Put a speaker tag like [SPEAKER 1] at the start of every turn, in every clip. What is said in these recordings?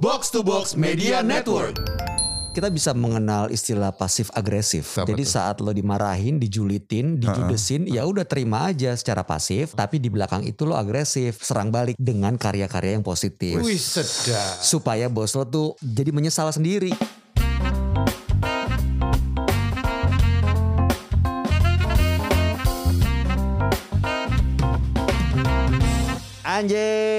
[SPEAKER 1] Box to Box Media Network.
[SPEAKER 2] kita bisa mengenal istilah pasif agresif.
[SPEAKER 3] Apa
[SPEAKER 2] Jadi
[SPEAKER 3] tuh?
[SPEAKER 2] saat lo dimarahin, dijulitin, dijudesin, ya udah terima aja secara pasif. Tapi di belakang itu lo agresif, serang balik dengan karya-karya yang positif.
[SPEAKER 3] Wih sedap.
[SPEAKER 2] Supaya bos lo tuh jadi menyesal sendiri. Anjing.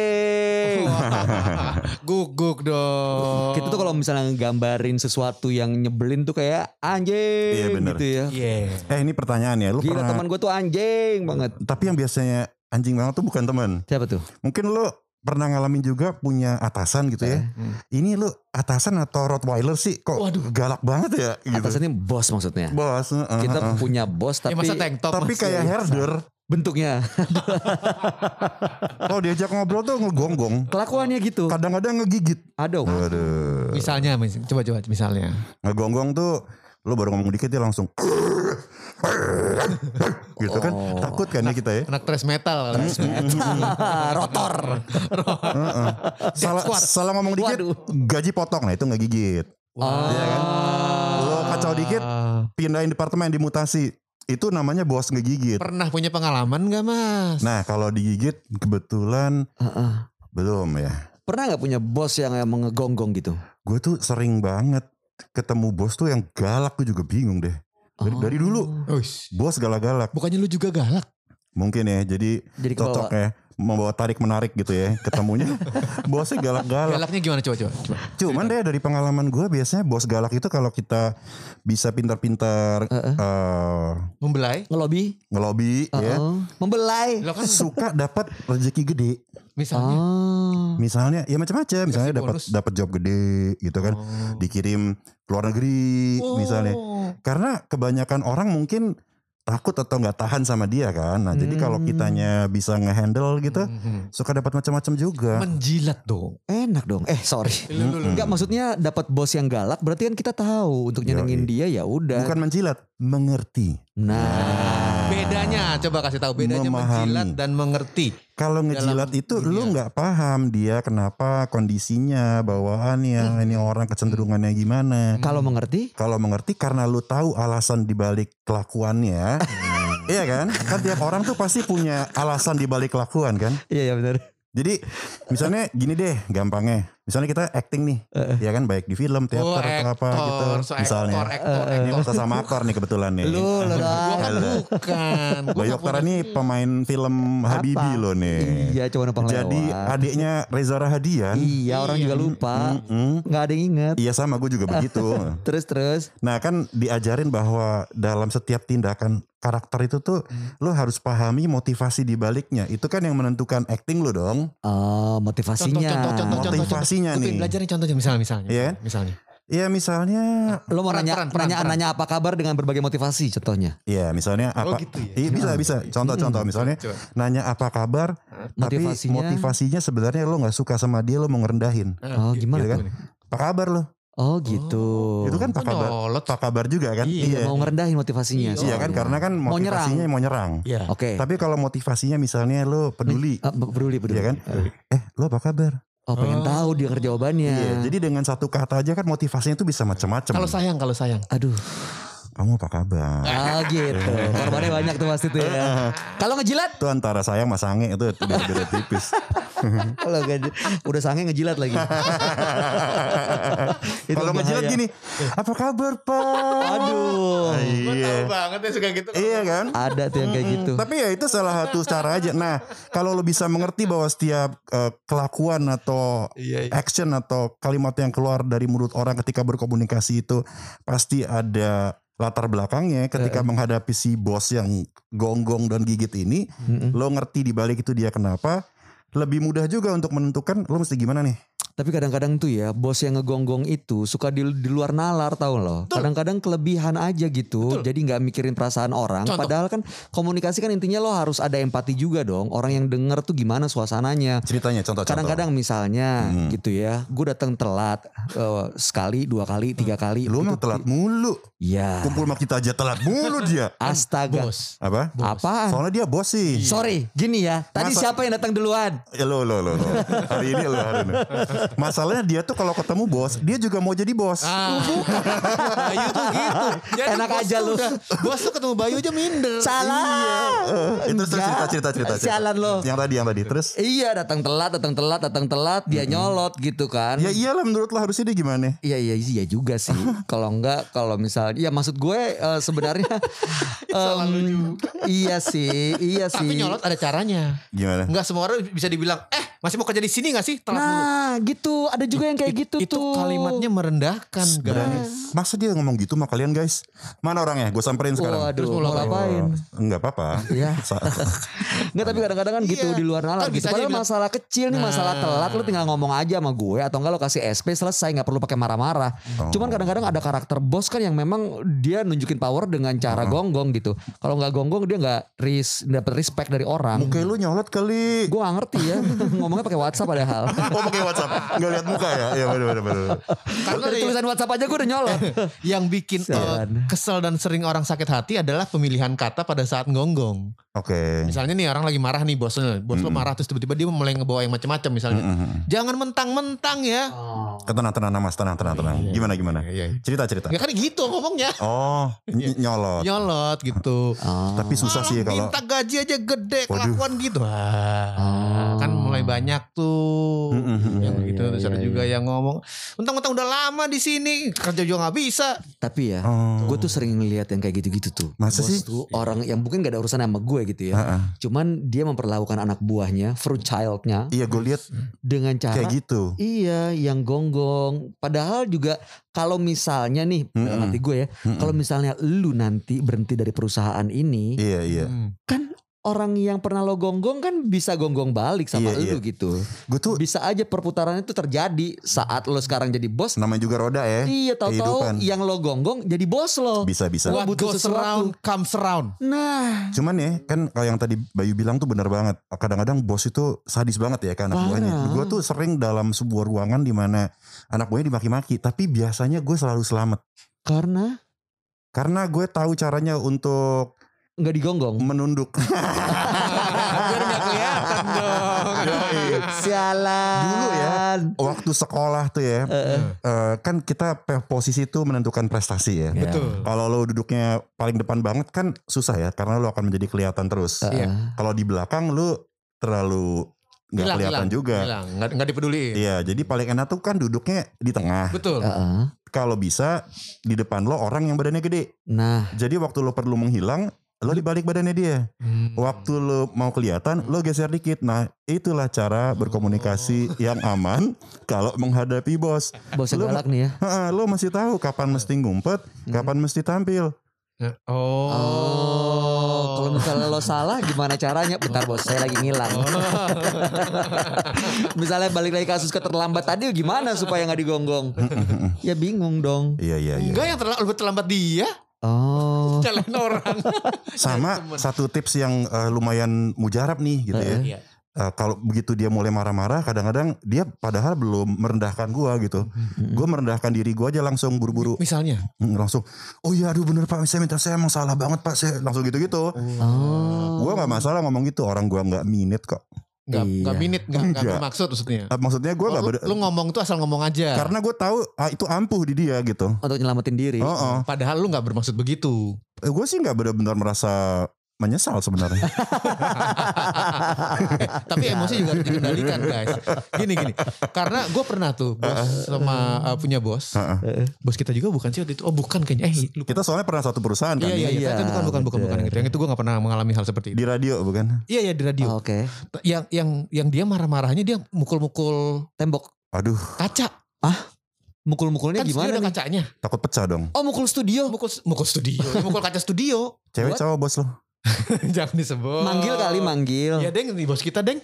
[SPEAKER 3] Guguk dong.
[SPEAKER 2] Kita tuh kalau misalnya nggambarin sesuatu yang nyebelin tuh kayak anjing
[SPEAKER 4] Iya, bener.
[SPEAKER 2] gitu ya.
[SPEAKER 3] Iya.
[SPEAKER 4] Eh ini pertanyaan ya, lu
[SPEAKER 2] Gila
[SPEAKER 4] pernah
[SPEAKER 2] teman gue tuh anjing banget.
[SPEAKER 4] tapi yang biasanya anjing banget tuh bukan teman.
[SPEAKER 2] Siapa tuh?
[SPEAKER 4] Mungkin lu pernah ngalamin juga punya atasan gitu ya. Ini lu atasan atau Rottweiler sih kok
[SPEAKER 3] Waduh.
[SPEAKER 4] galak banget ya gitu.
[SPEAKER 2] Atasannya bos maksudnya.
[SPEAKER 4] Bos, heeh,
[SPEAKER 2] Kita
[SPEAKER 4] heeh.
[SPEAKER 2] punya bos
[SPEAKER 3] Ya
[SPEAKER 2] tapi
[SPEAKER 3] masa tank top
[SPEAKER 4] tapi kayak herder.
[SPEAKER 2] Bentuknya
[SPEAKER 4] Kalau diajak ngobrol tuh ngegonggong.
[SPEAKER 2] kelakuannya gitu.
[SPEAKER 4] Kadang-kadang ngegigit.
[SPEAKER 2] Ada.
[SPEAKER 4] Waduh.
[SPEAKER 3] Misalnya, mis- coba-coba misalnya.
[SPEAKER 4] Ngegonggong tuh lu baru ngomong dikit dia langsung gitu kan
[SPEAKER 2] Oh.
[SPEAKER 4] takut kan ya kita ya
[SPEAKER 3] Anak thrash metal.
[SPEAKER 2] Rotor.
[SPEAKER 4] Heeh. salah salah ngomong dikit
[SPEAKER 2] Waduh.
[SPEAKER 4] gaji potong nah itu nggak gigit
[SPEAKER 3] Wah.
[SPEAKER 4] Iya kan? Lo kacau dikit, pindahin departemen dimutasi itu namanya bos ngegigit
[SPEAKER 3] Pernah punya pengalaman gak mas?
[SPEAKER 4] nah kalau digigit kebetulan
[SPEAKER 2] Heeh.
[SPEAKER 4] belum ya
[SPEAKER 2] Pernah nggak punya bos yang emang ngegonggong gitu?
[SPEAKER 4] gue tuh sering banget ketemu bos tuh yang galak gue juga bingung deh dari,
[SPEAKER 2] Oh.
[SPEAKER 4] dari dulu
[SPEAKER 3] Uish.
[SPEAKER 4] bos galak-galak
[SPEAKER 3] Bukannya lu juga galak?
[SPEAKER 4] mungkin ya jadi
[SPEAKER 2] Jadi
[SPEAKER 4] cocok ya membawa tarik menarik gitu ya ketemunya bosnya galak-galak
[SPEAKER 3] Galaknya gimana coba-coba? Coba.
[SPEAKER 4] cuman deh dari pengalaman gue biasanya bos galak itu kalau kita bisa pintar-pintar eh,
[SPEAKER 3] Membelai?
[SPEAKER 2] Ngelobi?
[SPEAKER 4] ngelobi ya
[SPEAKER 2] Heeh. Membelai.
[SPEAKER 3] Lo kan
[SPEAKER 4] suka dapat rezeki gede
[SPEAKER 3] misalnya.
[SPEAKER 2] Oh.
[SPEAKER 4] misalnya ya macam-macam misalnya dapat dapat job gede gitu kan
[SPEAKER 3] Oh.
[SPEAKER 4] dikirim ke luar negeri misalnya
[SPEAKER 3] Oh.
[SPEAKER 4] karena kebanyakan orang mungkin takut atau nggak tahan sama dia kan nah jadi kalau
[SPEAKER 2] Hmm.
[SPEAKER 4] kitanya bisa ngehandle gitu
[SPEAKER 3] Mhm.
[SPEAKER 4] suka dapat macam-macam juga
[SPEAKER 3] Menjilat dong.
[SPEAKER 2] Enak dong. Eh sorry. Enggak maksudnya dapat bos yang galak berarti kan kita tahu untuk
[SPEAKER 4] Yoi.
[SPEAKER 2] nyenengin dia ya udah.
[SPEAKER 4] bukan menjilat mengerti
[SPEAKER 2] Nah.
[SPEAKER 3] Bedanya coba kasih tahu bedanya
[SPEAKER 4] Memahami.
[SPEAKER 3] menjilat dan mengerti.
[SPEAKER 4] Kalau ngejilat itu lu
[SPEAKER 3] dunia.
[SPEAKER 4] nggak paham dia kenapa kondisinya bawaannya ini orang kecenderungannya gimana.
[SPEAKER 2] Kalau mengerti?
[SPEAKER 4] kalau mengerti karena lu tahu alasan dibalik kelakuannya. Iya kan? Kan tiap orang tuh pasti punya alasan dibalik kelakuan kan?
[SPEAKER 2] Iya ya benar.
[SPEAKER 4] jadi misalnya gini deh gampangnya misalnya kita acting nih ya kan baik di film teater atau apa gitu
[SPEAKER 3] so
[SPEAKER 4] misalnya
[SPEAKER 3] Aktor, aktor,
[SPEAKER 4] ini
[SPEAKER 3] aktor.
[SPEAKER 4] kita sama aktor nih kebetulan nih
[SPEAKER 2] Lu lu
[SPEAKER 3] Gua kan bukan.
[SPEAKER 4] Bayu
[SPEAKER 3] nggak
[SPEAKER 4] Oktar
[SPEAKER 3] punya-
[SPEAKER 4] ini pemain film Habibi loh nih
[SPEAKER 2] Iya cuma numpang
[SPEAKER 4] jadi
[SPEAKER 2] lewat.
[SPEAKER 4] adiknya Reza Rahadian
[SPEAKER 2] Iya orang juga lupa. Nggak ada yang inget.
[SPEAKER 4] Iya sama gue juga begitu.
[SPEAKER 2] Terus terus.
[SPEAKER 4] Nah kan diajarin bahwa dalam setiap tindakan karakter itu tuh lo harus pahami motivasi di baliknya. Itu kan yang menentukan acting lo dong.
[SPEAKER 2] Oh motivasinya.
[SPEAKER 3] Contoh, contoh, contoh,
[SPEAKER 4] Motivasinya Nih.
[SPEAKER 3] belajar nih contohnya misalnya misalnya.
[SPEAKER 4] Iya.
[SPEAKER 3] Misalnya.
[SPEAKER 4] Iya misalnya,
[SPEAKER 2] Lo mau
[SPEAKER 3] Peran,
[SPEAKER 2] nanya
[SPEAKER 3] peran, peran,
[SPEAKER 2] nanya
[SPEAKER 3] peran.
[SPEAKER 2] nanya apa kabar dengan berbagai motivasi contohnya.
[SPEAKER 4] iya misalnya apa?
[SPEAKER 3] gitu ya?
[SPEAKER 4] Iya bisa bisa. Contoh-contoh misalnya
[SPEAKER 3] Coba.
[SPEAKER 4] nanya apa kabar, tapi
[SPEAKER 2] Motivasinya?
[SPEAKER 4] motivasinya sebenarnya lo nggak suka sama dia, lo mau ngerendahin.
[SPEAKER 2] Oh gimana?
[SPEAKER 4] Gitu kan? Apa kabar lo?
[SPEAKER 2] Oh gitu.
[SPEAKER 4] Itu kan apa
[SPEAKER 3] Kok
[SPEAKER 4] kabar?
[SPEAKER 3] nyolot?
[SPEAKER 4] Apa kabar juga kan?
[SPEAKER 2] Iya, mau ngerendahin motivasinya.
[SPEAKER 4] Iya kan
[SPEAKER 2] soalnya.
[SPEAKER 4] karena kan
[SPEAKER 2] Mau nyerang.
[SPEAKER 4] motivasinya mau nyerang.
[SPEAKER 3] Iya.
[SPEAKER 2] Oke.
[SPEAKER 4] Tapi kalau motivasinya misalnya lo peduli,
[SPEAKER 2] Ah, peduli peduli.
[SPEAKER 4] Iya kan? eh lo apa kabar?
[SPEAKER 2] Oh pengen
[SPEAKER 3] Oh.
[SPEAKER 2] tahu dia jawabannya.
[SPEAKER 4] Iya, jadi dengan satu kata aja kan motivasinya itu bisa macam-macam.
[SPEAKER 3] Kalau sayang, kalau sayang.
[SPEAKER 2] Aduh.
[SPEAKER 4] Kamu apa kabar?
[SPEAKER 2] Ah gitu. Korbannya banyak tuh pasti tuh ya. Kalau ngejilat?
[SPEAKER 4] Itu antara sayang sama sange itu beda, beda tipis.
[SPEAKER 2] Kalau udah sange ngejilat lagi. Itu
[SPEAKER 4] Kalau ngejilat gini, apa kabar pak?
[SPEAKER 2] Aduh.
[SPEAKER 4] Iya.
[SPEAKER 3] banget ya suka gitu.
[SPEAKER 4] Iya kan?
[SPEAKER 2] Ada tuh yang kayak gitu.
[SPEAKER 4] Tapi ya itu salah satu cara aja. Nah, kalau lo bisa mengerti bahwa setiap eh, kelakuan atau
[SPEAKER 3] Iya, iya.
[SPEAKER 4] action atau kalimat yang keluar dari mulut orang ketika berkomunikasi itu pasti ada latar belakangnya ketika menghadapi si bos yang gonggong dan gigit ini,
[SPEAKER 2] Mm-mm.
[SPEAKER 4] lo ngerti di balik itu dia kenapa, lebih mudah juga untuk menentukan lo mesti gimana nih.
[SPEAKER 2] Tapi kadang-kadang tuh ya bos yang ngegonggong itu suka di, di luar nalar tau loh. Kadang-kadang kelebihan aja gitu. Jadi nggak mikirin perasaan orang.
[SPEAKER 3] Contoh.
[SPEAKER 2] Padahal kan komunikasi kan intinya lo harus ada empati juga dong. Orang yang denger tuh gimana suasananya.
[SPEAKER 4] Ceritanya contoh-contoh.
[SPEAKER 2] Kadang-kadang misalnya
[SPEAKER 4] Hmm.
[SPEAKER 2] gitu ya, gue datang telat eh, sekali, dua kali, tiga kali.
[SPEAKER 4] Lu
[SPEAKER 2] Itu
[SPEAKER 4] mah telat mulu.
[SPEAKER 2] Ya,
[SPEAKER 4] Kumpul sama kita aja telat mulu dia.
[SPEAKER 2] astaga.
[SPEAKER 3] Bos.
[SPEAKER 4] Apa?
[SPEAKER 2] Apaan?
[SPEAKER 4] Soalnya dia bos sih.
[SPEAKER 2] Sorry, gini ya. Tadi
[SPEAKER 4] Masa-
[SPEAKER 2] siapa yang datang duluan?
[SPEAKER 4] Ya lo lo lo lo. Hari ini lo hari ini. Masalahnya dia tuh kalau ketemu bos, dia juga mau jadi bos.
[SPEAKER 3] Ah, Bayu tuh gitu. Jadi
[SPEAKER 2] Enak aja lu.
[SPEAKER 3] udah- bos tuh ketemu Bayu aja minder.
[SPEAKER 2] Salah.
[SPEAKER 4] Eh, itu terus
[SPEAKER 2] Enggak.
[SPEAKER 4] cerita cerita cerita. cerita.
[SPEAKER 2] Sialan lo.
[SPEAKER 4] Yang tadi yang tadi terus.
[SPEAKER 2] Iya datang telat, datang telat, datang telat, dia nyolot gitu kan.
[SPEAKER 4] Ya iyalah menurut lo harusnya dia gimana?
[SPEAKER 2] Iya iya iya juga sih. kalau enggak kalau misalnya ya maksud gue eh, sebenarnya em, iya sih, iya sih.
[SPEAKER 3] Tapi nyolot ada caranya.
[SPEAKER 4] Gimana?
[SPEAKER 3] Enggak semua orang bisa dibilang, eh masih mau kerja di sini gak sih? Telat mulu.
[SPEAKER 2] Gitu. Ada juga yang kayak gitu
[SPEAKER 3] Itu
[SPEAKER 2] tuh.
[SPEAKER 3] kalimatnya merendahkan guys.
[SPEAKER 4] Masa dia ngomong gitu sama kalian guys? Mana orangnya? Gue samperin sekarang.
[SPEAKER 2] Waduh,
[SPEAKER 3] Terus mau ngapain?
[SPEAKER 4] Enggak apa-apa.
[SPEAKER 2] Iya.
[SPEAKER 4] Sa-
[SPEAKER 2] Enggak tapi kadang-kadang kan gitu
[SPEAKER 3] Iya.
[SPEAKER 2] di luar nalar
[SPEAKER 3] Kan
[SPEAKER 2] gitu. Padahal
[SPEAKER 3] bilang,
[SPEAKER 2] masalah kecil nih, masalah
[SPEAKER 3] Nah.
[SPEAKER 2] telat lu tinggal ngomong aja sama gue atau enggak lo kasih SP selesai nggak perlu pakai marah-marah.
[SPEAKER 3] Oh.
[SPEAKER 2] Cuman kadang-kadang ada karakter bos kan yang memang dia nunjukin power dengan cara gonggong gitu. Kalau nggak gonggong dia nggak ris dapat respect dari orang.
[SPEAKER 4] Muka lu nyolot kali.
[SPEAKER 2] Gue ngerti ya ngomongnya pakai WhatsApp padahal.
[SPEAKER 4] Oh pakai WhatsApp. Enggak lihat muka ya? Iya benar benar benar.
[SPEAKER 3] Karena
[SPEAKER 2] Dari tulisan WhatsApp aja gue udah nyolot.
[SPEAKER 3] yang bikin eh, kesel dan sering orang sakit hati adalah pemilihan kata pada saat gonggong.
[SPEAKER 4] Oke.
[SPEAKER 3] Misalnya nih orang lagi marah nih bosnya, bos lo marah terus tiba-tiba dia mulai ngebawa yang macam-macam misalnya.
[SPEAKER 4] Mm-mm.
[SPEAKER 3] Jangan mentang-mentang ya.
[SPEAKER 4] Tenang tenang Mas, tenang tenang tenang. Gimana gimana?
[SPEAKER 3] Iya, iya.
[SPEAKER 4] Cerita cerita.
[SPEAKER 3] Ya kan gitu ngomongnya.
[SPEAKER 4] Oh, ny- nyolot.
[SPEAKER 3] Nyolot gitu.
[SPEAKER 2] Oh.
[SPEAKER 4] Tapi susah sih ya kalau
[SPEAKER 3] Minta gaji aja gede
[SPEAKER 4] Waduh.
[SPEAKER 3] kelakuan gitu. Wah,
[SPEAKER 2] Oh.
[SPEAKER 3] kan mulai banyak tuh.
[SPEAKER 4] Mm, mm, mm.
[SPEAKER 3] yang
[SPEAKER 2] Iya,
[SPEAKER 3] gitu
[SPEAKER 2] iya,
[SPEAKER 3] terus ada
[SPEAKER 2] iya,
[SPEAKER 3] juga yang ngomong mentang-mentang udah lama di sini kerja juga nggak bisa
[SPEAKER 2] Tapi ya,
[SPEAKER 4] Oh.
[SPEAKER 2] gue tuh sering ngeliat yang kayak gitu-gitu tuh.
[SPEAKER 4] Masa
[SPEAKER 2] Bos
[SPEAKER 4] sih?
[SPEAKER 2] tuh orang yang mungkin gak ada urusan sama gue gitu ya.
[SPEAKER 4] Heeh.
[SPEAKER 2] Cuman dia memperlakukan anak buahnya, fruit childnya
[SPEAKER 4] Iya gue lihat
[SPEAKER 2] dengan cara
[SPEAKER 4] kayak gitu.
[SPEAKER 2] Iya, yang gonggong. Padahal juga kalau misalnya nih,
[SPEAKER 4] Mm-mm.
[SPEAKER 2] dalam hati gue ya, kalau misalnya lu nanti berhenti dari perusahaan ini,
[SPEAKER 4] Iya iya.
[SPEAKER 2] kan orang yang pernah lo gonggong kan bisa gonggong balik sama
[SPEAKER 4] Iya,
[SPEAKER 2] lu gitu.
[SPEAKER 4] Gue tuh
[SPEAKER 2] Bisa aja perputaran itu terjadi saat lo sekarang jadi bos.
[SPEAKER 4] namanya juga roda ya.
[SPEAKER 2] Iya, tahu-tahu yang lo gonggong jadi bos lo.
[SPEAKER 4] Bisa bisa.
[SPEAKER 2] Gua
[SPEAKER 3] what
[SPEAKER 2] butuh
[SPEAKER 3] goes
[SPEAKER 2] sesuatu.
[SPEAKER 3] around comes around
[SPEAKER 2] Nah,
[SPEAKER 4] Cuman ya kan kalau yang tadi Bayu bilang tuh benar banget. Kadang-kadang bos itu sadis banget ya kan anak buahnya. Gue tuh sering dalam sebuah ruangan di mana anak buahnya dimaki-maki. Tapi biasanya gue selalu selamat.
[SPEAKER 2] karena
[SPEAKER 4] Karena gue tahu caranya untuk
[SPEAKER 2] nggak digonggong.
[SPEAKER 4] menunduk.
[SPEAKER 3] biar nggak kelihatan dong
[SPEAKER 2] Sialan.
[SPEAKER 4] Dulu ya. Waktu sekolah tuh ya. eh, kan kita pe- posisi itu menentukan prestasi ya.
[SPEAKER 2] Iya.
[SPEAKER 3] betul
[SPEAKER 4] Kalau lo duduknya paling depan banget kan susah ya. Karena lo akan menjadi kelihatan terus.
[SPEAKER 3] Iya.
[SPEAKER 4] Kalau di belakang lo terlalu nggak kelihatan
[SPEAKER 3] hilang,
[SPEAKER 4] juga.
[SPEAKER 3] nggak nggak dipeduli
[SPEAKER 4] Iya, jadi paling enak tuh kan duduknya di tengah.
[SPEAKER 3] betul
[SPEAKER 2] Heeh.
[SPEAKER 4] Kalau bisa di depan lo orang yang badannya gede.
[SPEAKER 2] Nah,
[SPEAKER 4] Jadi waktu lo perlu menghilang, lo di balik badannya dia.
[SPEAKER 3] Hmm.
[SPEAKER 4] Waktu lo mau kelihatan, lo geser dikit. Nah, itulah cara berkomunikasi yang aman kalau menghadapi bos.
[SPEAKER 2] bos
[SPEAKER 4] Lu-
[SPEAKER 2] yang galak nih ya.
[SPEAKER 4] Ha, lo masih tahu kapan mesti ngumpet, kapan mesti tampil.
[SPEAKER 3] oh,
[SPEAKER 2] Oh, kalau misalnya lo salah gimana caranya? Bentar bos, saya lagi ngilang. misalnya balik lagi kasus keterlambat tadi gimana supaya nggak digonggong? ya bingung dong.
[SPEAKER 4] Iya, iya, iya.
[SPEAKER 3] enggak yang terlambat terlambat dia
[SPEAKER 2] Oh,
[SPEAKER 3] jalan orang
[SPEAKER 4] Sama satu tips yang eh, lumayan mujarab nih gitu ya.
[SPEAKER 3] Iya.
[SPEAKER 4] Eh, kalau begitu dia mulai marah-marah, kadang-kadang dia padahal belum merendahkan gua gitu. Gue merendahkan diri gua aja langsung buru-buru,
[SPEAKER 3] misalnya
[SPEAKER 4] Hmm, langsung. Oh iya, aduh bener pak, saya minta saya emang salah banget pak, saya langsung gitu-gitu.
[SPEAKER 2] oh.
[SPEAKER 4] Gua nggak masalah ngomong gitu, orang gua nggak minit kok.
[SPEAKER 3] Nggak
[SPEAKER 2] Iya.
[SPEAKER 3] nggak minit nggak
[SPEAKER 4] Enggak.
[SPEAKER 3] bermaksud maksudnya
[SPEAKER 4] Eh, Maksudnya gua
[SPEAKER 3] Oh,
[SPEAKER 4] nggak
[SPEAKER 3] lu, lu ngomong tuh asal ngomong aja
[SPEAKER 4] karena gue tahu ah, itu ampuh di dia gitu.
[SPEAKER 2] Untuk nyelamatin diri.
[SPEAKER 4] Oh, oh.
[SPEAKER 3] padahal lu nggak bermaksud begitu
[SPEAKER 4] gue sih nggak benar-benar merasa menyesal sebenarnya.
[SPEAKER 3] tapi emosi juga harus dikendalikan guys gini gini karena gue pernah tuh bos sama uh, punya bos
[SPEAKER 4] Heeh.
[SPEAKER 3] bos kita juga bukan sih waktu itu oh bukan kayaknya eh lu
[SPEAKER 4] Kita soalnya pernah satu perusahaan kan
[SPEAKER 3] Iya iya iya,
[SPEAKER 2] Iya,
[SPEAKER 3] Tapi bukan bukan bukan bukan
[SPEAKER 2] betul.
[SPEAKER 3] gitu. Yang itu gue gak pernah mengalami hal seperti itu.
[SPEAKER 4] di radio bukan?
[SPEAKER 3] Iya iya di radio.
[SPEAKER 2] Oh, Oke.
[SPEAKER 3] Yang yang yang dia marah-marahnya dia mukul-mukul
[SPEAKER 2] Tembok.
[SPEAKER 4] Aduh,
[SPEAKER 3] kaca.
[SPEAKER 2] Mukul-mukulnya
[SPEAKER 3] Kan
[SPEAKER 2] gimana nih?
[SPEAKER 3] kacanya.
[SPEAKER 4] takut pecah dong.
[SPEAKER 2] Oh, mukul studio.
[SPEAKER 3] Mukul mukul studio, mukul kaca studio.
[SPEAKER 4] Cewek cowok bos lo.
[SPEAKER 3] Jangan disebut.
[SPEAKER 2] Manggil kali manggil.
[SPEAKER 3] Iya deng nih bos kita deng.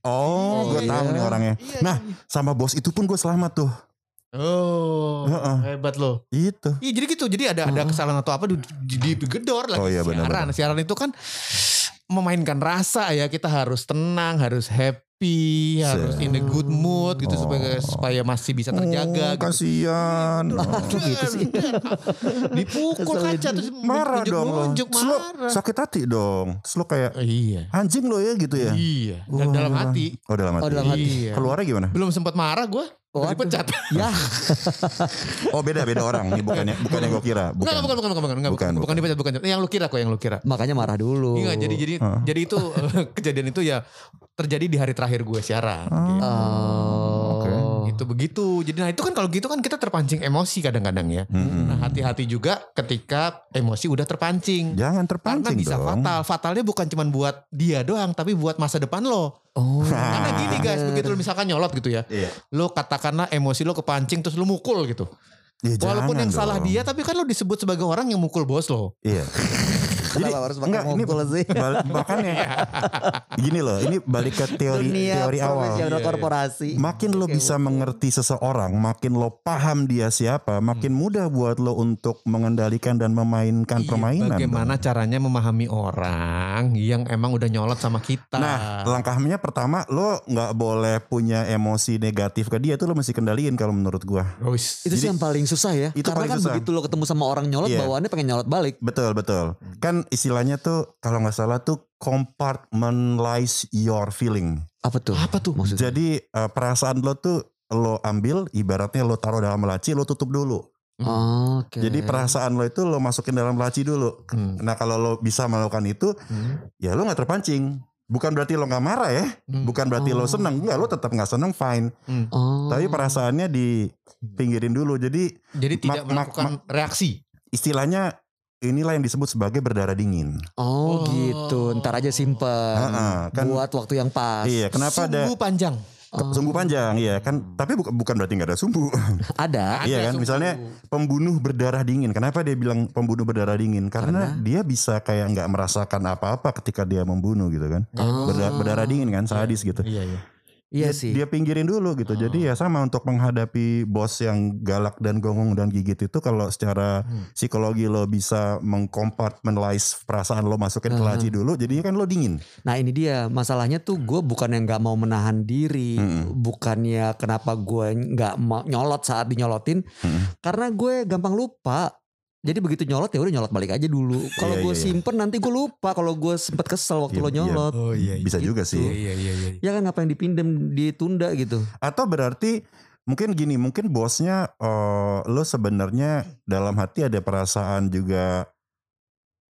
[SPEAKER 4] Oh, gue
[SPEAKER 2] Iya.
[SPEAKER 4] tahu nih orangnya.
[SPEAKER 3] Iya,
[SPEAKER 4] Nah, sama bos itu pun gue selamat tuh.
[SPEAKER 3] Oh
[SPEAKER 4] Heeh.
[SPEAKER 3] hebat loh.
[SPEAKER 4] Itu.
[SPEAKER 3] Iya jadi gitu. Jadi ada ada kesalahan atau apa di, di, digedor lagi
[SPEAKER 4] Oh, iya,
[SPEAKER 3] siaran.
[SPEAKER 4] benar-benar.
[SPEAKER 3] Siaran itu kan memainkan rasa ya. Kita harus tenang, harus happy, harus in a good mood gitu
[SPEAKER 4] Oh.
[SPEAKER 3] supaya supaya masih bisa terjaga.
[SPEAKER 4] Oh,
[SPEAKER 3] gitu.
[SPEAKER 4] kasihan.
[SPEAKER 2] Aduh gitu sih.
[SPEAKER 3] Dipukul
[SPEAKER 2] Keselin.
[SPEAKER 3] kaca terus
[SPEAKER 4] Marah dong lo.
[SPEAKER 3] nunjuk
[SPEAKER 4] Terus lo
[SPEAKER 3] marah.
[SPEAKER 4] sakit hati dong. Terus lo kayak
[SPEAKER 3] Oh, iya.
[SPEAKER 4] anjing lo ya gitu ya.
[SPEAKER 3] Iya. Dan
[SPEAKER 4] Wah.
[SPEAKER 3] dalam hati.
[SPEAKER 4] Oh dalam hati.
[SPEAKER 2] Oh, dalam hati.
[SPEAKER 3] Iya.
[SPEAKER 4] Keluarnya gimana?
[SPEAKER 3] Belum sempat marah gue.
[SPEAKER 2] Waduh.
[SPEAKER 3] dipecat.
[SPEAKER 2] Ya,
[SPEAKER 4] Oh beda beda orang nih bukannya bukan yang gue kira.
[SPEAKER 3] Bukan, bukan, bukan, bukan, bukan, bukan,
[SPEAKER 4] Bukan,
[SPEAKER 3] bukan, dipecat, bukan. Yang lu kira kok, yang lu kira.
[SPEAKER 2] makanya marah dulu.
[SPEAKER 3] Iya, jadi jadi
[SPEAKER 4] Heeh.
[SPEAKER 3] jadi itu kejadian itu ya terjadi di hari terakhir gue siaran. gitu.
[SPEAKER 2] Oh.
[SPEAKER 3] Itu begitu. Jadi nah itu kan kalau gitu kan kita terpancing emosi kadang-kadang ya.
[SPEAKER 4] Mm-mm.
[SPEAKER 3] Nah hati-hati juga ketika emosi udah terpancing.
[SPEAKER 4] Jangan
[SPEAKER 3] Karena
[SPEAKER 4] terpancing
[SPEAKER 3] bisa
[SPEAKER 4] dong.
[SPEAKER 3] fatal. Fatalnya bukan cuma buat dia doang, tapi buat masa depan lo.
[SPEAKER 2] Oh.
[SPEAKER 3] Karena gini guys, begitu lo misalkan nyolot gitu ya.
[SPEAKER 4] Iya.
[SPEAKER 3] Lo katakanlah emosi lo kepancing terus lo mukul gitu.
[SPEAKER 4] Ya,
[SPEAKER 3] Walaupun yang salah
[SPEAKER 4] dong.
[SPEAKER 3] dia, tapi kan lo disebut sebagai orang yang mukul bos lo.
[SPEAKER 4] Iya.
[SPEAKER 2] Kenapa harus pakai
[SPEAKER 4] enggak, ini
[SPEAKER 2] sih?
[SPEAKER 4] bal- makanya gini loh, ini balik ke teori
[SPEAKER 2] Dunia
[SPEAKER 4] teori awal.
[SPEAKER 3] Iya, iya.
[SPEAKER 2] korporasi.
[SPEAKER 4] Makin lo bisa
[SPEAKER 2] mukul.
[SPEAKER 4] mengerti seseorang, makin lo paham dia siapa, makin mudah buat lo untuk mengendalikan dan memainkan
[SPEAKER 3] Iya,
[SPEAKER 4] permainan.
[SPEAKER 3] Bagaimana
[SPEAKER 4] dong.
[SPEAKER 3] caranya memahami orang yang emang udah nyolot sama kita.
[SPEAKER 4] Nah, langkahnya pertama lo nggak boleh punya emosi negatif ke dia itu lo mesti kendaliin kalau menurut gua.
[SPEAKER 3] Wis.
[SPEAKER 2] Itu sih
[SPEAKER 4] Jadi-
[SPEAKER 2] yang paling susah ya.
[SPEAKER 4] Itu
[SPEAKER 2] Karena
[SPEAKER 4] paling
[SPEAKER 2] kan
[SPEAKER 4] susah.
[SPEAKER 2] begitu lo ketemu sama orang nyolot,
[SPEAKER 4] Iya.
[SPEAKER 2] bawaannya pengen nyolot balik.
[SPEAKER 4] Betul betul. Kan istilahnya tuh kalau nggak salah tuh compartmentalize your feeling.
[SPEAKER 2] Apa tuh?
[SPEAKER 3] Apa tuh?
[SPEAKER 2] Maksudnya?
[SPEAKER 4] Jadi eh, perasaan lo tuh lo ambil, ibaratnya lo taruh dalam laci, lo tutup dulu.
[SPEAKER 2] Oke.
[SPEAKER 4] Jadi perasaan lo itu lo masukin dalam laci dulu.
[SPEAKER 3] Hmm.
[SPEAKER 4] Nah kalau lo bisa melakukan itu,
[SPEAKER 3] Hmm.
[SPEAKER 4] ya lo nggak terpancing. Bukan berarti lo nggak marah ya,
[SPEAKER 3] Hmm.
[SPEAKER 4] bukan berarti
[SPEAKER 2] Oh.
[SPEAKER 4] lo seneng, enggak lo tetap nggak seneng fine.
[SPEAKER 2] Oh.
[SPEAKER 4] Tapi perasaannya dipinggirin dulu. Jadi
[SPEAKER 3] Jadi tidak melakukan reaksi.
[SPEAKER 4] istilahnya inilah yang disebut sebagai berdarah dingin.
[SPEAKER 2] Oh,
[SPEAKER 3] Oh.
[SPEAKER 2] gitu. Ntar aja simpen.
[SPEAKER 4] Heeh, kan-
[SPEAKER 2] Buat waktu yang pas.
[SPEAKER 4] Iya, kenapa ada
[SPEAKER 3] Sumbu panjang.
[SPEAKER 2] Oh.
[SPEAKER 4] sumbu panjang? Iya kan, tapi bukan bukan berarti nggak ada sumbu.
[SPEAKER 2] Ada.
[SPEAKER 4] Iya kan,
[SPEAKER 3] sumbu.
[SPEAKER 4] misalnya pembunuh berdarah dingin. Kenapa dia bilang pembunuh berdarah dingin? Karena,
[SPEAKER 2] Karena?
[SPEAKER 4] dia bisa kayak nggak merasakan apa-apa ketika dia membunuh gitu kan.
[SPEAKER 2] Oh.
[SPEAKER 4] Berda- berdarah dingin kan, sadis gitu.
[SPEAKER 3] Iya, iya.
[SPEAKER 2] Iya
[SPEAKER 4] dia,
[SPEAKER 2] sih.
[SPEAKER 4] dia pinggirin dulu gitu.
[SPEAKER 3] Oh.
[SPEAKER 4] Jadi ya sama untuk menghadapi bos yang galak dan gongong dan gigit itu kalau secara
[SPEAKER 3] Hmm.
[SPEAKER 4] psikologi lo bisa mengkompartmentalize perasaan lo masukin ke laci dulu, jadinya kan lo dingin.
[SPEAKER 2] Nah ini dia masalahnya tuh gue bukan yang nggak mau menahan diri,
[SPEAKER 4] Mm-mm.
[SPEAKER 2] bukannya kenapa gue nggak nyolot saat dinyolotin,
[SPEAKER 4] Mm-mm.
[SPEAKER 2] karena gue gampang lupa. Jadi begitu nyolot ya udah nyolot balik aja dulu. Kalau
[SPEAKER 4] Iya,
[SPEAKER 2] gue
[SPEAKER 4] iya, iya.
[SPEAKER 2] simpen nanti gue lupa. Kalau gue sempet kesel waktu
[SPEAKER 4] Iya,
[SPEAKER 2] lo
[SPEAKER 4] iya.
[SPEAKER 2] nyolot,
[SPEAKER 3] Oh iya, iya.
[SPEAKER 4] Bisa juga
[SPEAKER 2] gitu.
[SPEAKER 4] sih.
[SPEAKER 3] Iya, iya, iya.
[SPEAKER 2] ya kan ngapain dipinjem ditunda gitu.
[SPEAKER 4] Atau berarti mungkin gini, mungkin bosnya eh, lo sebenarnya dalam hati ada perasaan juga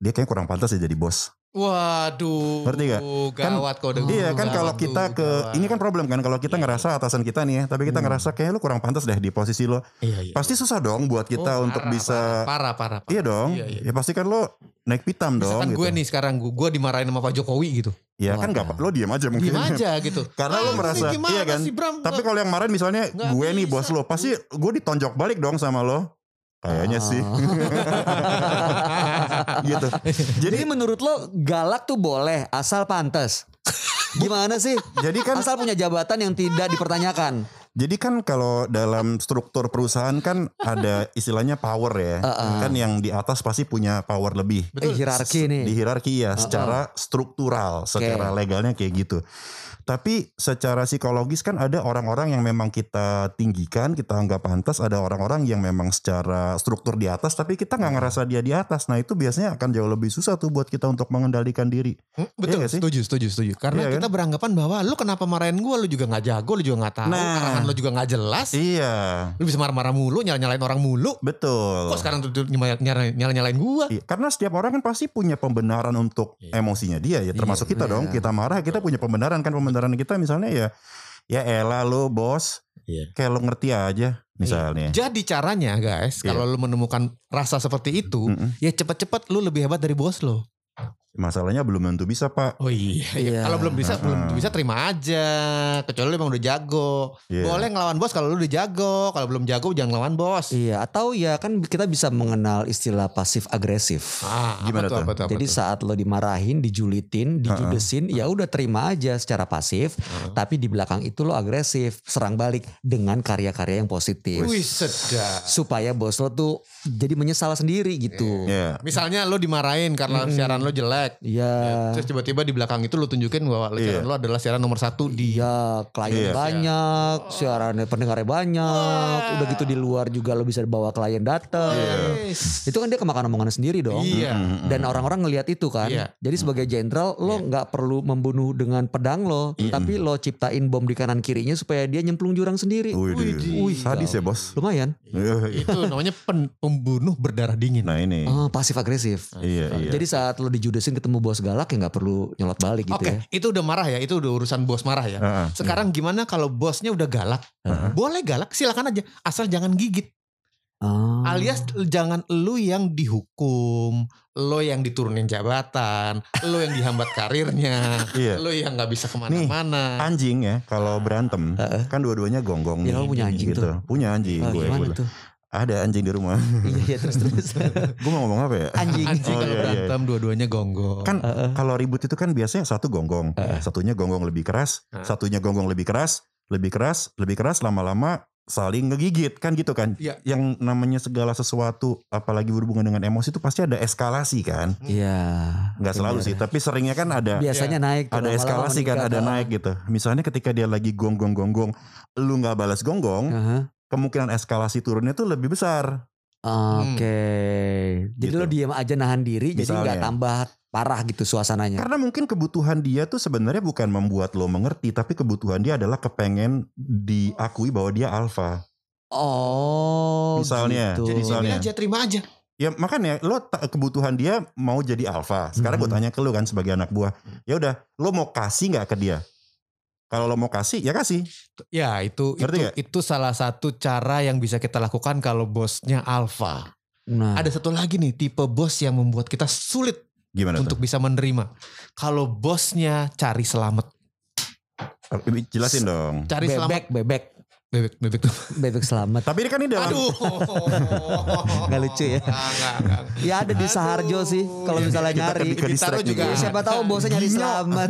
[SPEAKER 4] dia kayak kurang pantas ya jadi bos.
[SPEAKER 3] Waduh.
[SPEAKER 4] Nggak? Kan-
[SPEAKER 3] Gawat kode.
[SPEAKER 4] iya kan kalau kita ke
[SPEAKER 3] gawat.
[SPEAKER 4] ini kan problem kan kalau kita
[SPEAKER 3] Iya,
[SPEAKER 4] ngerasa atasan kita nih ya, tapi kita
[SPEAKER 2] Hmm.
[SPEAKER 4] ngerasa kayak lu kurang pantas deh di posisi lo.
[SPEAKER 3] Iya, iya.
[SPEAKER 4] Pasti susah dong buat kita
[SPEAKER 3] Oh,
[SPEAKER 4] untuk
[SPEAKER 3] parah,
[SPEAKER 4] bisa
[SPEAKER 3] parah, parah, parah.
[SPEAKER 4] Iya dong.
[SPEAKER 3] Iya, iya.
[SPEAKER 4] Ya pasti kan lo naik pitam dong
[SPEAKER 3] Misalkan
[SPEAKER 4] gitu.
[SPEAKER 3] gue nih sekarang gue, gue dimarahin sama Pak Jokowi gitu.
[SPEAKER 4] Ya kan nggak lo diem aja mungkin.
[SPEAKER 3] Diem aja gitu.
[SPEAKER 4] Karena lo
[SPEAKER 3] Ah,
[SPEAKER 4] merasa
[SPEAKER 3] sih, gimana
[SPEAKER 4] iya kan.
[SPEAKER 3] sih, Bram?
[SPEAKER 4] Tapi kalau yang marahin misalnya gue nih bos lo, pasti gue ditonjok balik dong sama lo. Kayaknya sih. Gitu.
[SPEAKER 2] Jadi menurut lo galak tuh boleh asal pantas. Gimana sih?
[SPEAKER 4] jadi kan
[SPEAKER 2] Asal punya jabatan yang tidak dipertanyakan.
[SPEAKER 4] jadi kan kalau dalam struktur perusahaan kan ada istilahnya power ya.
[SPEAKER 2] Uh-uh.
[SPEAKER 4] Kan yang di atas pasti punya power lebih.
[SPEAKER 2] Eh, hierarki nih.
[SPEAKER 4] Di hierarki ya,
[SPEAKER 2] Uh-uh.
[SPEAKER 4] secara struktural, secara legalnya kayak gitu. Tapi secara psikologis kan ada orang-orang yang memang kita tinggikan, kita anggap pantas. Ada orang-orang yang memang secara struktur di atas, tapi kita nggak ngerasa dia di atas. Nah itu biasanya akan jauh lebih susah tuh buat kita untuk mengendalikan diri.
[SPEAKER 3] Hmm, Betul,
[SPEAKER 4] Iya nggak sih?
[SPEAKER 3] setuju, setuju, setuju. Karena
[SPEAKER 4] Iya kan?
[SPEAKER 3] kita beranggapan bahwa lu kenapa marahin gue, lu juga nggak jago, lu juga nggak tahu,
[SPEAKER 4] Nah.
[SPEAKER 3] arahan lu juga nggak jelas,
[SPEAKER 4] Iya,
[SPEAKER 3] lu bisa marah-marah mulu, nyala-nyalain orang mulu.
[SPEAKER 4] betul.
[SPEAKER 3] Kok sekarang tuh tuh nyala- nyala-nyalain gue?
[SPEAKER 4] Iya, karena setiap orang kan pasti punya pembenaran untuk
[SPEAKER 3] Iya.
[SPEAKER 4] emosinya dia ya termasuk kita
[SPEAKER 2] iya.
[SPEAKER 4] dong kita marah kita punya pembenaran kan pembenaran kita misalnya ya ya elah lo bos
[SPEAKER 3] Iya.
[SPEAKER 4] kayak lo ngerti aja misalnya
[SPEAKER 3] Jadi caranya guys,
[SPEAKER 4] Iya.
[SPEAKER 3] kalau lu menemukan rasa seperti itu,
[SPEAKER 4] Mm-mm.
[SPEAKER 3] ya cepet-cepet lu lebih hebat dari bos lo.
[SPEAKER 4] Masalahnya belum tentu bisa pak
[SPEAKER 3] Oh iya.
[SPEAKER 2] Iya.
[SPEAKER 3] Kalau belum bisa, belum
[SPEAKER 4] Hmm.
[SPEAKER 3] bisa terima aja. Kecuali lu emang udah jago.
[SPEAKER 4] Iya.
[SPEAKER 3] Boleh ngelawan bos kalau lu udah jago. Kalau belum jago jangan lawan bos.
[SPEAKER 2] Iya, atau ya kan kita bisa mengenal istilah pasif agresif.
[SPEAKER 3] Ah,
[SPEAKER 4] Gimana
[SPEAKER 3] apa tuh?
[SPEAKER 4] tuh?
[SPEAKER 3] Apa tuh? apa
[SPEAKER 2] Jadi
[SPEAKER 3] tuh?
[SPEAKER 2] saat lo dimarahin, dijulitin, dijudesin, ya udah terima aja secara pasif.
[SPEAKER 3] Heeh.
[SPEAKER 2] Tapi di belakang itu lo agresif, serang balik dengan karya-karya yang positif.
[SPEAKER 3] Wih sedap.
[SPEAKER 2] Supaya bos lo tuh jadi menyesal sendiri gitu.
[SPEAKER 4] ya
[SPEAKER 3] Misalnya lo dimarahin karena
[SPEAKER 2] Mm-mm.
[SPEAKER 3] siaran lo jelek jelek.
[SPEAKER 2] Iya.
[SPEAKER 3] Terus tiba-tiba di belakang itu lu tunjukin bahwa lu
[SPEAKER 4] Iya.
[SPEAKER 3] siaran lu adalah siaran nomor satu di
[SPEAKER 2] Iya, klien
[SPEAKER 4] Iya.
[SPEAKER 2] banyak, siarannya pendengarnya banyak. Udah gitu di luar juga lo bisa bawa klien datang.
[SPEAKER 3] Yes.
[SPEAKER 2] Itu kan dia kemakan omongannya sendiri dong.
[SPEAKER 3] Iya.
[SPEAKER 2] Dan orang-orang ngelihat itu kan.
[SPEAKER 3] Iya.
[SPEAKER 2] Jadi sebagai jenderal lo nggak perlu membunuh dengan pedang lo, tapi lo ciptain bom di kanan kirinya supaya dia nyemplung jurang sendiri.
[SPEAKER 4] Wih,
[SPEAKER 2] Wih,
[SPEAKER 4] sadis ya bos.
[SPEAKER 2] Lumayan.
[SPEAKER 3] itu namanya pen- pembunuh berdarah dingin.
[SPEAKER 4] Nah ini.
[SPEAKER 2] Oh, pasif agresif.
[SPEAKER 4] Iya iya.
[SPEAKER 2] Jadi saat lo dijudesin ketemu bos galak ya nggak perlu nyolot balik gitu
[SPEAKER 3] Oke,
[SPEAKER 2] ya.
[SPEAKER 3] itu udah marah ya, itu udah urusan bos marah ya.
[SPEAKER 4] Heeh.
[SPEAKER 3] Sekarang gimana kalau bosnya udah galak? Boleh galak, silakan aja, asal jangan gigit.
[SPEAKER 2] Ah.
[SPEAKER 3] Alias jangan lu yang dihukum, lo yang diturunin jabatan, lo yang dihambat karirnya,
[SPEAKER 4] Iya.
[SPEAKER 3] lo yang nggak bisa ke mana-mana.
[SPEAKER 4] Anjing ya kalau berantem kan dua-duanya gonggong
[SPEAKER 2] Ya,
[SPEAKER 4] nih.
[SPEAKER 2] punya anjing
[SPEAKER 4] gitu. Punya anjing
[SPEAKER 2] Ah,
[SPEAKER 4] gue. gue.
[SPEAKER 2] tuh?
[SPEAKER 4] Ada anjing di rumah.
[SPEAKER 2] iya, iya terus terus.
[SPEAKER 4] gue mau ngomong apa ya?
[SPEAKER 2] Anjing.
[SPEAKER 3] Anjing
[SPEAKER 4] Oh,
[SPEAKER 3] kalau
[SPEAKER 4] iya, iya.
[SPEAKER 3] berantem dua-duanya gonggong.
[SPEAKER 4] Kan kalau ribut itu kan biasanya satu gonggong, satunya gonggong lebih keras,
[SPEAKER 3] Heeh.
[SPEAKER 4] satunya gonggong lebih keras, lebih keras, lebih keras lama-lama saling ngegigit kan gitu kan.
[SPEAKER 3] Iya.
[SPEAKER 4] Yang namanya segala sesuatu apalagi berhubungan dengan emosi itu pasti ada eskalasi kan.
[SPEAKER 2] Iya.
[SPEAKER 4] Nggak selalu sih, tapi seringnya kan ada
[SPEAKER 2] Biasanya naik tuh,
[SPEAKER 4] ada eskalasi kan, ada naik gitu. Misalnya ketika dia lagi gonggong gonggong, lu nggak balas gonggong,
[SPEAKER 2] Aha.
[SPEAKER 4] Kemungkinan eskalasi turunnya tuh lebih besar.
[SPEAKER 2] Oke. Jadi
[SPEAKER 4] Gitu.
[SPEAKER 2] lo diam aja nahan diri jadi nggak
[SPEAKER 4] Misalnya.
[SPEAKER 2] tambah parah gitu suasananya.
[SPEAKER 4] Karena mungkin kebutuhan dia tuh sebenarnya bukan membuat lo mengerti, tapi kebutuhan dia adalah kepengen diakui bahwa dia alfa.
[SPEAKER 2] Oh,
[SPEAKER 4] Misalnya,
[SPEAKER 2] gitu.
[SPEAKER 3] Jadi
[SPEAKER 4] misalnya.
[SPEAKER 3] aja, terima aja.
[SPEAKER 4] Ya makanya lo kebutuhan dia mau jadi alfa. Sekarang gue
[SPEAKER 2] Mhm.
[SPEAKER 4] tanya ke lo kan sebagai anak buah. Ya udah, lo mau kasih nggak ke dia? Kalau lo mau kasih, ya kasih.
[SPEAKER 3] Ya itu
[SPEAKER 4] Ngerti
[SPEAKER 3] itu,
[SPEAKER 4] nggak?
[SPEAKER 3] itu salah satu cara yang bisa kita lakukan kalau bosnya alpha.
[SPEAKER 2] Nah,
[SPEAKER 3] Ada satu lagi nih tipe bos yang membuat kita sulit
[SPEAKER 4] Gimana
[SPEAKER 3] untuk bisa menerima. Kalau bosnya cari selamat,
[SPEAKER 4] tuh? Jelasin dong.
[SPEAKER 3] cari selamat
[SPEAKER 2] bebek, bebek,
[SPEAKER 3] bebek bebek tuh.
[SPEAKER 2] bebek selamat.
[SPEAKER 4] Tapi ini kan ini dalam
[SPEAKER 3] Aduh.
[SPEAKER 2] Nggak lucu ya?
[SPEAKER 3] Nggak, nggak, nggak.
[SPEAKER 2] Ya ada di Saharjo sih kalau misalnya
[SPEAKER 4] kita
[SPEAKER 2] nyari.
[SPEAKER 3] Ditaruh juga.
[SPEAKER 2] Ya, siapa tahu bosnya nyari selamat.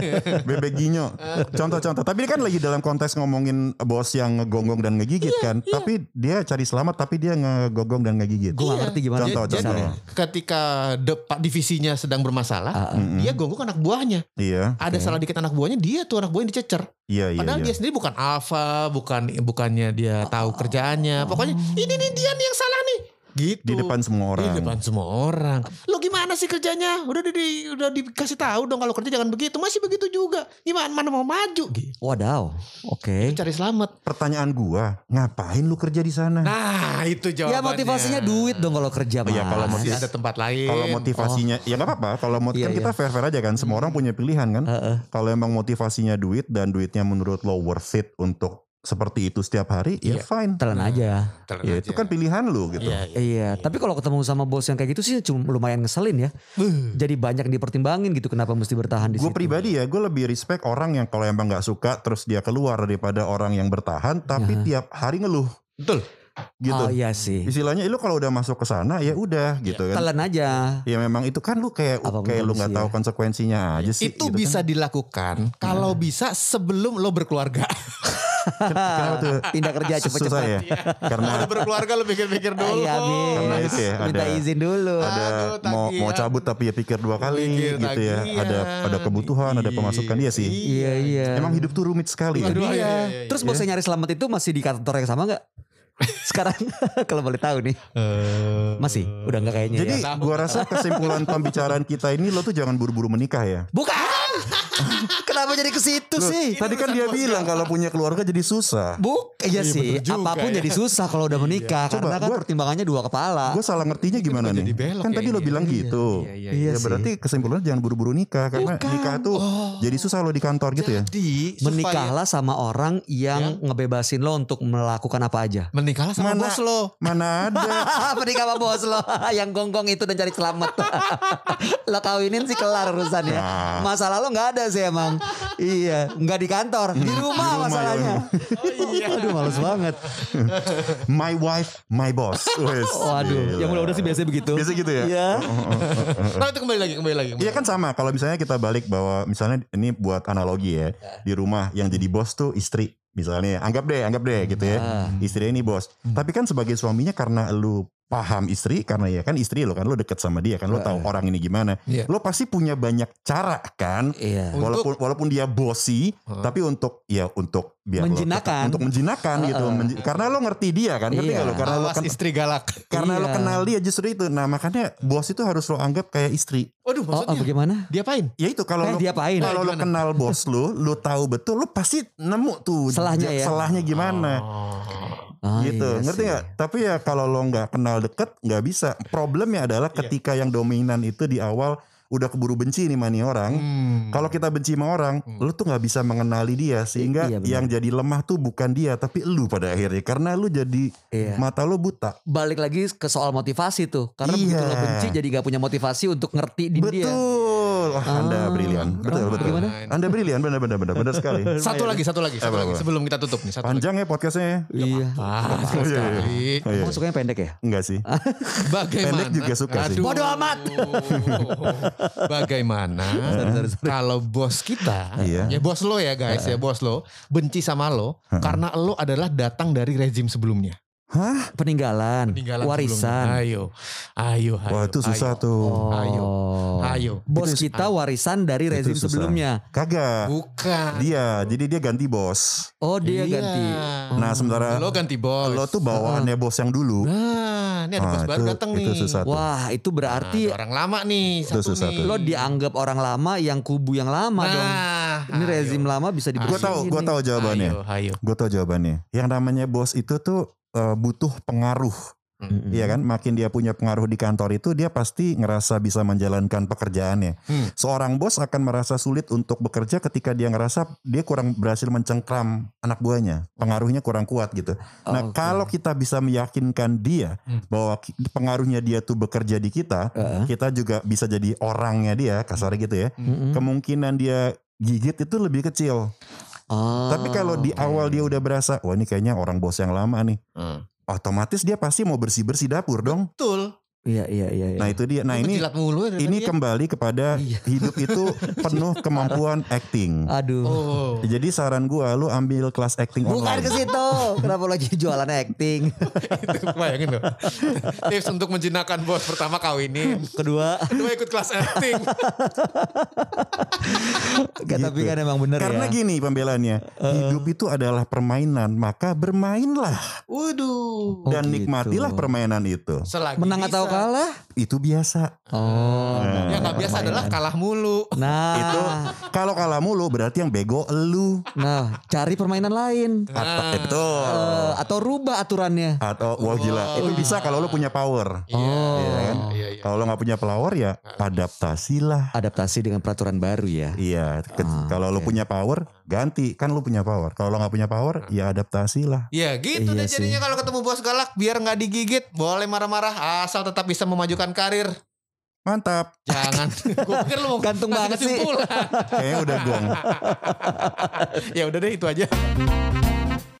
[SPEAKER 4] bebek ginyo. Contoh-contoh. Tapi ini kan lagi dalam konteks ngomongin bos yang ngegonggong dan ngegigit kan. Tapi dia cari selamat tapi dia ngegonggong dan ngegigit.
[SPEAKER 2] Gue ngerti gimana.
[SPEAKER 4] Contoh,
[SPEAKER 3] Jadi
[SPEAKER 4] contoh.
[SPEAKER 3] ketika depak divisinya sedang bermasalah,
[SPEAKER 2] Ah, ah.
[SPEAKER 3] dia gonggong anak buahnya.
[SPEAKER 4] Iya.
[SPEAKER 3] Ada salah dikit anak buahnya, dia tuh anak buahnya dicecer.
[SPEAKER 4] Iya, iya,
[SPEAKER 3] Padahal
[SPEAKER 4] iya.
[SPEAKER 3] dia sendiri bukan alfa, bukan bukannya dia tahu kerjaannya. Pokoknya ini nih dia nih yang salah nih. Gitu.
[SPEAKER 4] Di depan semua orang.
[SPEAKER 3] Di depan semua orang. Lo gimana sih kerjanya? Udah di, di- udah dikasih tahu dong kalau kerja jangan begitu. Masih begitu juga. Gimana mana mau maju? Gitu.
[SPEAKER 2] Wadaw. Oke.
[SPEAKER 3] Cari selamat.
[SPEAKER 4] Pertanyaan gua, ngapain lu kerja di sana?
[SPEAKER 3] Nah, itu
[SPEAKER 2] Ya
[SPEAKER 3] jawabannya.
[SPEAKER 2] motivasinya duit dong kalau kerja
[SPEAKER 4] Iya,
[SPEAKER 2] mas.
[SPEAKER 4] kalau
[SPEAKER 3] Masih
[SPEAKER 4] motivasi-
[SPEAKER 3] ada tempat lain.
[SPEAKER 4] Kalau motivasinya ya nggak apa-apa. Kalau mau
[SPEAKER 2] Iya,
[SPEAKER 4] kan kita fair-fair aja kan. Semua orang punya pilihan kan.
[SPEAKER 2] Heeh.
[SPEAKER 4] Kalau emang motivasinya duit dan duitnya menurut lo worth it untuk seperti itu setiap hari, ya
[SPEAKER 3] Iya.
[SPEAKER 4] fine.
[SPEAKER 2] Telan aja.
[SPEAKER 3] Telan
[SPEAKER 4] Ya
[SPEAKER 3] aja.
[SPEAKER 4] itu kan pilihan lu gitu.
[SPEAKER 3] Iya, iya.
[SPEAKER 2] Iya, tapi kalau ketemu sama bos yang kayak gitu sih cuma lumayan ngeselin ya. Jadi banyak yang dipertimbangin gitu kenapa mesti bertahan di
[SPEAKER 4] Gue
[SPEAKER 2] situ.
[SPEAKER 4] pribadi ya, gue lebih respect orang yang kalau emang nggak suka terus dia keluar daripada orang yang bertahan tapi
[SPEAKER 2] Ya.
[SPEAKER 4] tiap hari ngeluh
[SPEAKER 3] Betul.
[SPEAKER 4] gitu.
[SPEAKER 2] Oh iya sih.
[SPEAKER 4] Istilahnya lu kalau udah masuk ke sana ya udah gitu kan.
[SPEAKER 2] Telan aja.
[SPEAKER 4] Ya memang itu kan lu kayak
[SPEAKER 2] Apa pun
[SPEAKER 4] kayak lu nggak
[SPEAKER 2] kondisi
[SPEAKER 4] tahu
[SPEAKER 2] ya.
[SPEAKER 4] konsekuensinya aja sih.
[SPEAKER 3] itu
[SPEAKER 4] gitu
[SPEAKER 3] bisa
[SPEAKER 4] kan.
[SPEAKER 3] dilakukan kalau bisa sebelum lo berkeluarga.
[SPEAKER 4] Kenapa tuh?
[SPEAKER 2] Pindah kerja
[SPEAKER 4] Susah
[SPEAKER 2] cepet-cepet.
[SPEAKER 4] ya. Karena
[SPEAKER 3] Kalau berkeluarga lo pikir-pikir dulu.
[SPEAKER 2] Iya.
[SPEAKER 4] Karena itu ya,
[SPEAKER 2] Minta
[SPEAKER 4] ada-
[SPEAKER 2] izin dulu.
[SPEAKER 4] ada
[SPEAKER 3] Aduh,
[SPEAKER 4] mau mau cabut tapi ya pikir dua kali
[SPEAKER 3] Pikir
[SPEAKER 4] gitu ya. Ada ada kebutuhan, ada pemasukan dia sih.
[SPEAKER 2] Iya, iya.
[SPEAKER 4] Emang hidup tuh rumit sekali. ya.
[SPEAKER 3] Aduh,
[SPEAKER 2] Iya.
[SPEAKER 3] iya, iya, iya.
[SPEAKER 2] Terus bos yang nyari selamat itu masih di kantor yang sama nggak? Sekarang kalau boleh tahu nih. Masih? Udah nggak kayaknya
[SPEAKER 4] Jadi
[SPEAKER 2] ya?
[SPEAKER 4] gua rasa kesimpulan pembicaraan kita ini lo tuh jangan buru-buru menikah ya.
[SPEAKER 2] Bukan! Kenapa jadi ke situ
[SPEAKER 4] Loh,
[SPEAKER 2] sih?
[SPEAKER 4] Tadi kan dia bilang kalau punya keluarga jadi susah.
[SPEAKER 2] Buk, iya sih.
[SPEAKER 3] bener juga
[SPEAKER 2] Apa pun
[SPEAKER 3] ya.
[SPEAKER 2] jadi susah kalau udah menikah
[SPEAKER 4] Coba,
[SPEAKER 2] karena kan
[SPEAKER 4] gua-
[SPEAKER 2] pertimbangannya dua kepala.
[SPEAKER 4] Gue salah ngertinya gimana nih? Kan
[SPEAKER 3] ya
[SPEAKER 4] tadi lo bilang
[SPEAKER 3] Iya,
[SPEAKER 4] gitu.
[SPEAKER 3] iya, iya,
[SPEAKER 2] iya
[SPEAKER 4] Ya
[SPEAKER 2] sih.
[SPEAKER 4] berarti kesimpulannya jangan buru-buru nikah karena nikah tuh jadi susah lo di kantor gitu ya.
[SPEAKER 3] Jadi
[SPEAKER 2] Menikahlah sama orang yang ngebebasin lo untuk melakukan apa aja.
[SPEAKER 3] menikahlah sama bos lo.
[SPEAKER 4] Mana ada?
[SPEAKER 2] Menikah sama bos lo yang gonggong itu dan cari selamat. lo kawinin sih kelar urusannya.
[SPEAKER 4] Nah.
[SPEAKER 2] Masalah lo nggak ada sih emang. iya, nggak di kantor, di rumah,
[SPEAKER 4] rumah,
[SPEAKER 2] masalahnya.
[SPEAKER 4] ya.
[SPEAKER 2] Aduh, males banget.
[SPEAKER 4] My wife, my boss. Wes,
[SPEAKER 2] Waduh,
[SPEAKER 4] gila.
[SPEAKER 2] yang udah-udah sih biasa begitu.
[SPEAKER 4] Biasa gitu ya?
[SPEAKER 2] Iya.
[SPEAKER 3] Nah itu kembali lagi, kembali lagi.
[SPEAKER 4] Iya kan sama kalau misalnya kita balik bahwa misalnya ini buat analogi ya di rumah yang jadi bos tuh istri misalnya anggap deh anggap deh gitu ya
[SPEAKER 2] Ah.
[SPEAKER 4] istrinya ini bos tapi kan sebagai suaminya karena lu paham istri karena ya kan istri lo kan lo deket sama dia kan lo tahu orang ini gimana.
[SPEAKER 3] Iya.
[SPEAKER 4] Lo pasti punya banyak cara kan.
[SPEAKER 2] Iya.
[SPEAKER 3] Untuk-
[SPEAKER 4] Walaupun walaupun dia bosi,
[SPEAKER 3] Heeh.
[SPEAKER 4] tapi untuk ya untuk biar lo
[SPEAKER 2] Menjinakkan.
[SPEAKER 4] tetap- untuk menjinakkan gitu.
[SPEAKER 2] Heeh.
[SPEAKER 4] Menji- karena lo ngerti dia kan, ngerti
[SPEAKER 2] Iya.
[SPEAKER 4] nggak lo? Karena lo
[SPEAKER 3] Awas
[SPEAKER 4] kan
[SPEAKER 3] istri galak.
[SPEAKER 4] karena lo
[SPEAKER 2] Iya.
[SPEAKER 4] kenal dia justru itu. Nah makanya bos itu harus lo anggap kayak istri.
[SPEAKER 3] Waduh
[SPEAKER 2] Oh, oh,
[SPEAKER 3] maksudnya
[SPEAKER 2] bagaimana?
[SPEAKER 3] diapain?
[SPEAKER 4] Ya itu kalau
[SPEAKER 2] Kayak
[SPEAKER 4] lo
[SPEAKER 2] diapain?
[SPEAKER 4] kalau lo
[SPEAKER 3] Gimana?
[SPEAKER 4] kenal bos lo, lo tahu betul, lo pasti nemu tuh
[SPEAKER 2] Selahnya ya?
[SPEAKER 4] selahnya gimana.
[SPEAKER 2] Ah,
[SPEAKER 4] gitu
[SPEAKER 2] iya
[SPEAKER 4] ngerti nggak tapi ya kalau lo nggak kenal deket nggak bisa problemnya adalah
[SPEAKER 2] Iya.
[SPEAKER 4] ketika yang dominan itu di awal udah keburu benci nih mani orang
[SPEAKER 3] Hmm.
[SPEAKER 4] kalau kita benci sama orang lo tuh nggak bisa mengenali dia sehingga
[SPEAKER 2] Iya,
[SPEAKER 4] yang jadi lemah tuh bukan dia tapi lu pada akhirnya karena lu jadi
[SPEAKER 2] Iya.
[SPEAKER 4] mata lo buta
[SPEAKER 2] Balik lagi ke soal motivasi tuh. Karena begitu
[SPEAKER 4] Iya.
[SPEAKER 2] lo benci jadi gak punya motivasi untuk ngerti di dia.
[SPEAKER 4] betul Wah, anda
[SPEAKER 2] Ah.
[SPEAKER 4] brilian betul betul
[SPEAKER 2] bagaimana?
[SPEAKER 4] anda brilian benar benar benar benar sekali
[SPEAKER 3] Satu lagi, satu lagi, satu
[SPEAKER 4] Apa,
[SPEAKER 3] lagi
[SPEAKER 4] apa?
[SPEAKER 3] sebelum kita tutup nih. Satu
[SPEAKER 4] panjang ya podcastnya
[SPEAKER 2] Iya.
[SPEAKER 3] Ah,
[SPEAKER 4] Oh, iya, iya. Oh, iya.
[SPEAKER 2] Kamu sukanya pendek ya?
[SPEAKER 4] enggak sih
[SPEAKER 3] Bagaimana?
[SPEAKER 4] Pendek juga suka sih.
[SPEAKER 3] Aduh.
[SPEAKER 2] Bodoh amat.
[SPEAKER 3] Bagaimana kalau bos kita,
[SPEAKER 4] Iya.
[SPEAKER 3] ya bos lo ya guys, ya bos lo benci sama lo karena lo adalah datang dari rezim sebelumnya.
[SPEAKER 4] Hah
[SPEAKER 2] Peninggalan,
[SPEAKER 3] Peninggalan
[SPEAKER 2] warisan.
[SPEAKER 3] sebelumnya. Ayo, ayo, ayo.
[SPEAKER 4] wah itu susah
[SPEAKER 3] ayo.
[SPEAKER 4] tuh
[SPEAKER 2] Oh.
[SPEAKER 3] Ayo. Ayo.
[SPEAKER 2] Bos
[SPEAKER 4] Itu-
[SPEAKER 2] kita warisan dari
[SPEAKER 4] Itu
[SPEAKER 2] rezim sebelumnya.
[SPEAKER 4] kagak
[SPEAKER 3] Bukan.
[SPEAKER 4] dia jadi dia ganti bos
[SPEAKER 2] Oh dia
[SPEAKER 3] Iya.
[SPEAKER 2] ganti.
[SPEAKER 4] Nah sementara
[SPEAKER 3] Lo ganti bos.
[SPEAKER 4] lo tuh bawaannya bos yang dulu.
[SPEAKER 3] Nah, ini ada bos
[SPEAKER 4] Ah,
[SPEAKER 3] baru
[SPEAKER 4] itu-
[SPEAKER 3] datang
[SPEAKER 4] itu
[SPEAKER 3] nih.
[SPEAKER 4] susah. Satu.
[SPEAKER 2] Wah itu
[SPEAKER 3] Nah,
[SPEAKER 2] berarti
[SPEAKER 3] ada orang lama nih,
[SPEAKER 4] Itu
[SPEAKER 3] satu
[SPEAKER 4] susah
[SPEAKER 3] nih.
[SPEAKER 4] tuh.
[SPEAKER 2] lo dianggap orang lama yang kubu yang lama dong.
[SPEAKER 3] Nah,
[SPEAKER 2] Ini rezim lama bisa
[SPEAKER 4] Gue
[SPEAKER 2] dibersihin.
[SPEAKER 4] tahu, gue tahu jawabannya.
[SPEAKER 3] Ayo, ayo.
[SPEAKER 4] Gue tahu jawabannya. Yang namanya bos itu tuh eh, butuh pengaruh,
[SPEAKER 2] Mm-mm.
[SPEAKER 4] Iya kan? Makin dia punya pengaruh di kantor itu, dia pasti ngerasa bisa menjalankan pekerjaannya.
[SPEAKER 3] Hmm.
[SPEAKER 4] Seorang bos akan merasa sulit untuk bekerja ketika dia ngerasa dia kurang berhasil mencengkram anak buahnya, pengaruhnya kurang kuat gitu. Nah,
[SPEAKER 2] Oke.
[SPEAKER 4] kalau kita bisa meyakinkan dia
[SPEAKER 3] Hmm.
[SPEAKER 4] bahwa pengaruhnya dia tuh bekerja di kita,
[SPEAKER 2] Heeh.
[SPEAKER 4] kita juga bisa jadi orangnya dia, kasarnya gitu ya.
[SPEAKER 2] Mm-mm.
[SPEAKER 4] Kemungkinan dia gigit itu lebih kecil.
[SPEAKER 2] Oh.
[SPEAKER 4] Tapi kalau di awal dia udah berasa, wah ini kayaknya orang bos yang lama nih.
[SPEAKER 3] Hmm.
[SPEAKER 4] Otomatis dia pasti mau bersih-bersih dapur dong.
[SPEAKER 3] Betul.
[SPEAKER 2] Iya iya iya. iya.
[SPEAKER 4] Nah itu dia. Nah ini
[SPEAKER 3] mulu ya
[SPEAKER 4] ini
[SPEAKER 3] ya.
[SPEAKER 4] kembali kepada
[SPEAKER 2] Iya.
[SPEAKER 4] hidup itu penuh kemampuan acting.
[SPEAKER 2] Aduh.
[SPEAKER 3] Oh.
[SPEAKER 4] Jadi saran gua lu ambil kelas acting
[SPEAKER 2] Bukan
[SPEAKER 4] online.
[SPEAKER 2] ke situ. Kenapa lagi jualan acting?
[SPEAKER 3] Itu bayangin loh. Tips untuk menjinakkan bos pertama kawinin.
[SPEAKER 2] Kedua,
[SPEAKER 3] Kedua ikut kelas acting.
[SPEAKER 2] Gak, tapi
[SPEAKER 4] Gitu.
[SPEAKER 2] kan emang bener
[SPEAKER 4] Karena
[SPEAKER 2] ya.
[SPEAKER 4] gini pembelaannya, hidup itu adalah permainan, maka bermainlah
[SPEAKER 3] Waduh.
[SPEAKER 2] Oh,
[SPEAKER 4] dan
[SPEAKER 2] gitu.
[SPEAKER 4] nikmatilah permainan itu.
[SPEAKER 3] Selagi
[SPEAKER 2] Menang atau. Kalah?
[SPEAKER 4] Itu biasa.
[SPEAKER 2] Oh.
[SPEAKER 3] Ya nggak biasa adalah kalah mulu.
[SPEAKER 2] Nah,
[SPEAKER 4] Itu kalau kalah mulu berarti yang bego elu.
[SPEAKER 2] nah cari permainan lain.
[SPEAKER 4] Atau itu
[SPEAKER 2] Eh, atau rubah aturannya.
[SPEAKER 4] atau wah gila, itu bisa kalau lu punya power.
[SPEAKER 2] Oh.
[SPEAKER 4] Iya kan?
[SPEAKER 3] Iya, iya.
[SPEAKER 4] Kalau lu nggak punya power ya adaptasilah.
[SPEAKER 2] Adaptasi dengan peraturan baru ya.
[SPEAKER 4] Iya,
[SPEAKER 2] Ah,
[SPEAKER 4] kalau lu
[SPEAKER 2] oke.
[SPEAKER 4] punya power, ganti. Kan lu punya power. Kalau lu nggak punya power, ya adaptasilah.
[SPEAKER 3] Ya gitu
[SPEAKER 2] Iya
[SPEAKER 3] deh
[SPEAKER 2] sih.
[SPEAKER 3] jadinya kalau ketemu bos galak biar nggak digigit boleh marah-marah asal tetap bisa memajukan karir.
[SPEAKER 4] Mantap.
[SPEAKER 3] Jangan. Gue pikir lu mau
[SPEAKER 2] Gantung banget sih.
[SPEAKER 3] kesimpulan.
[SPEAKER 4] Kayaknya udah gong.
[SPEAKER 3] ya udah deh itu aja.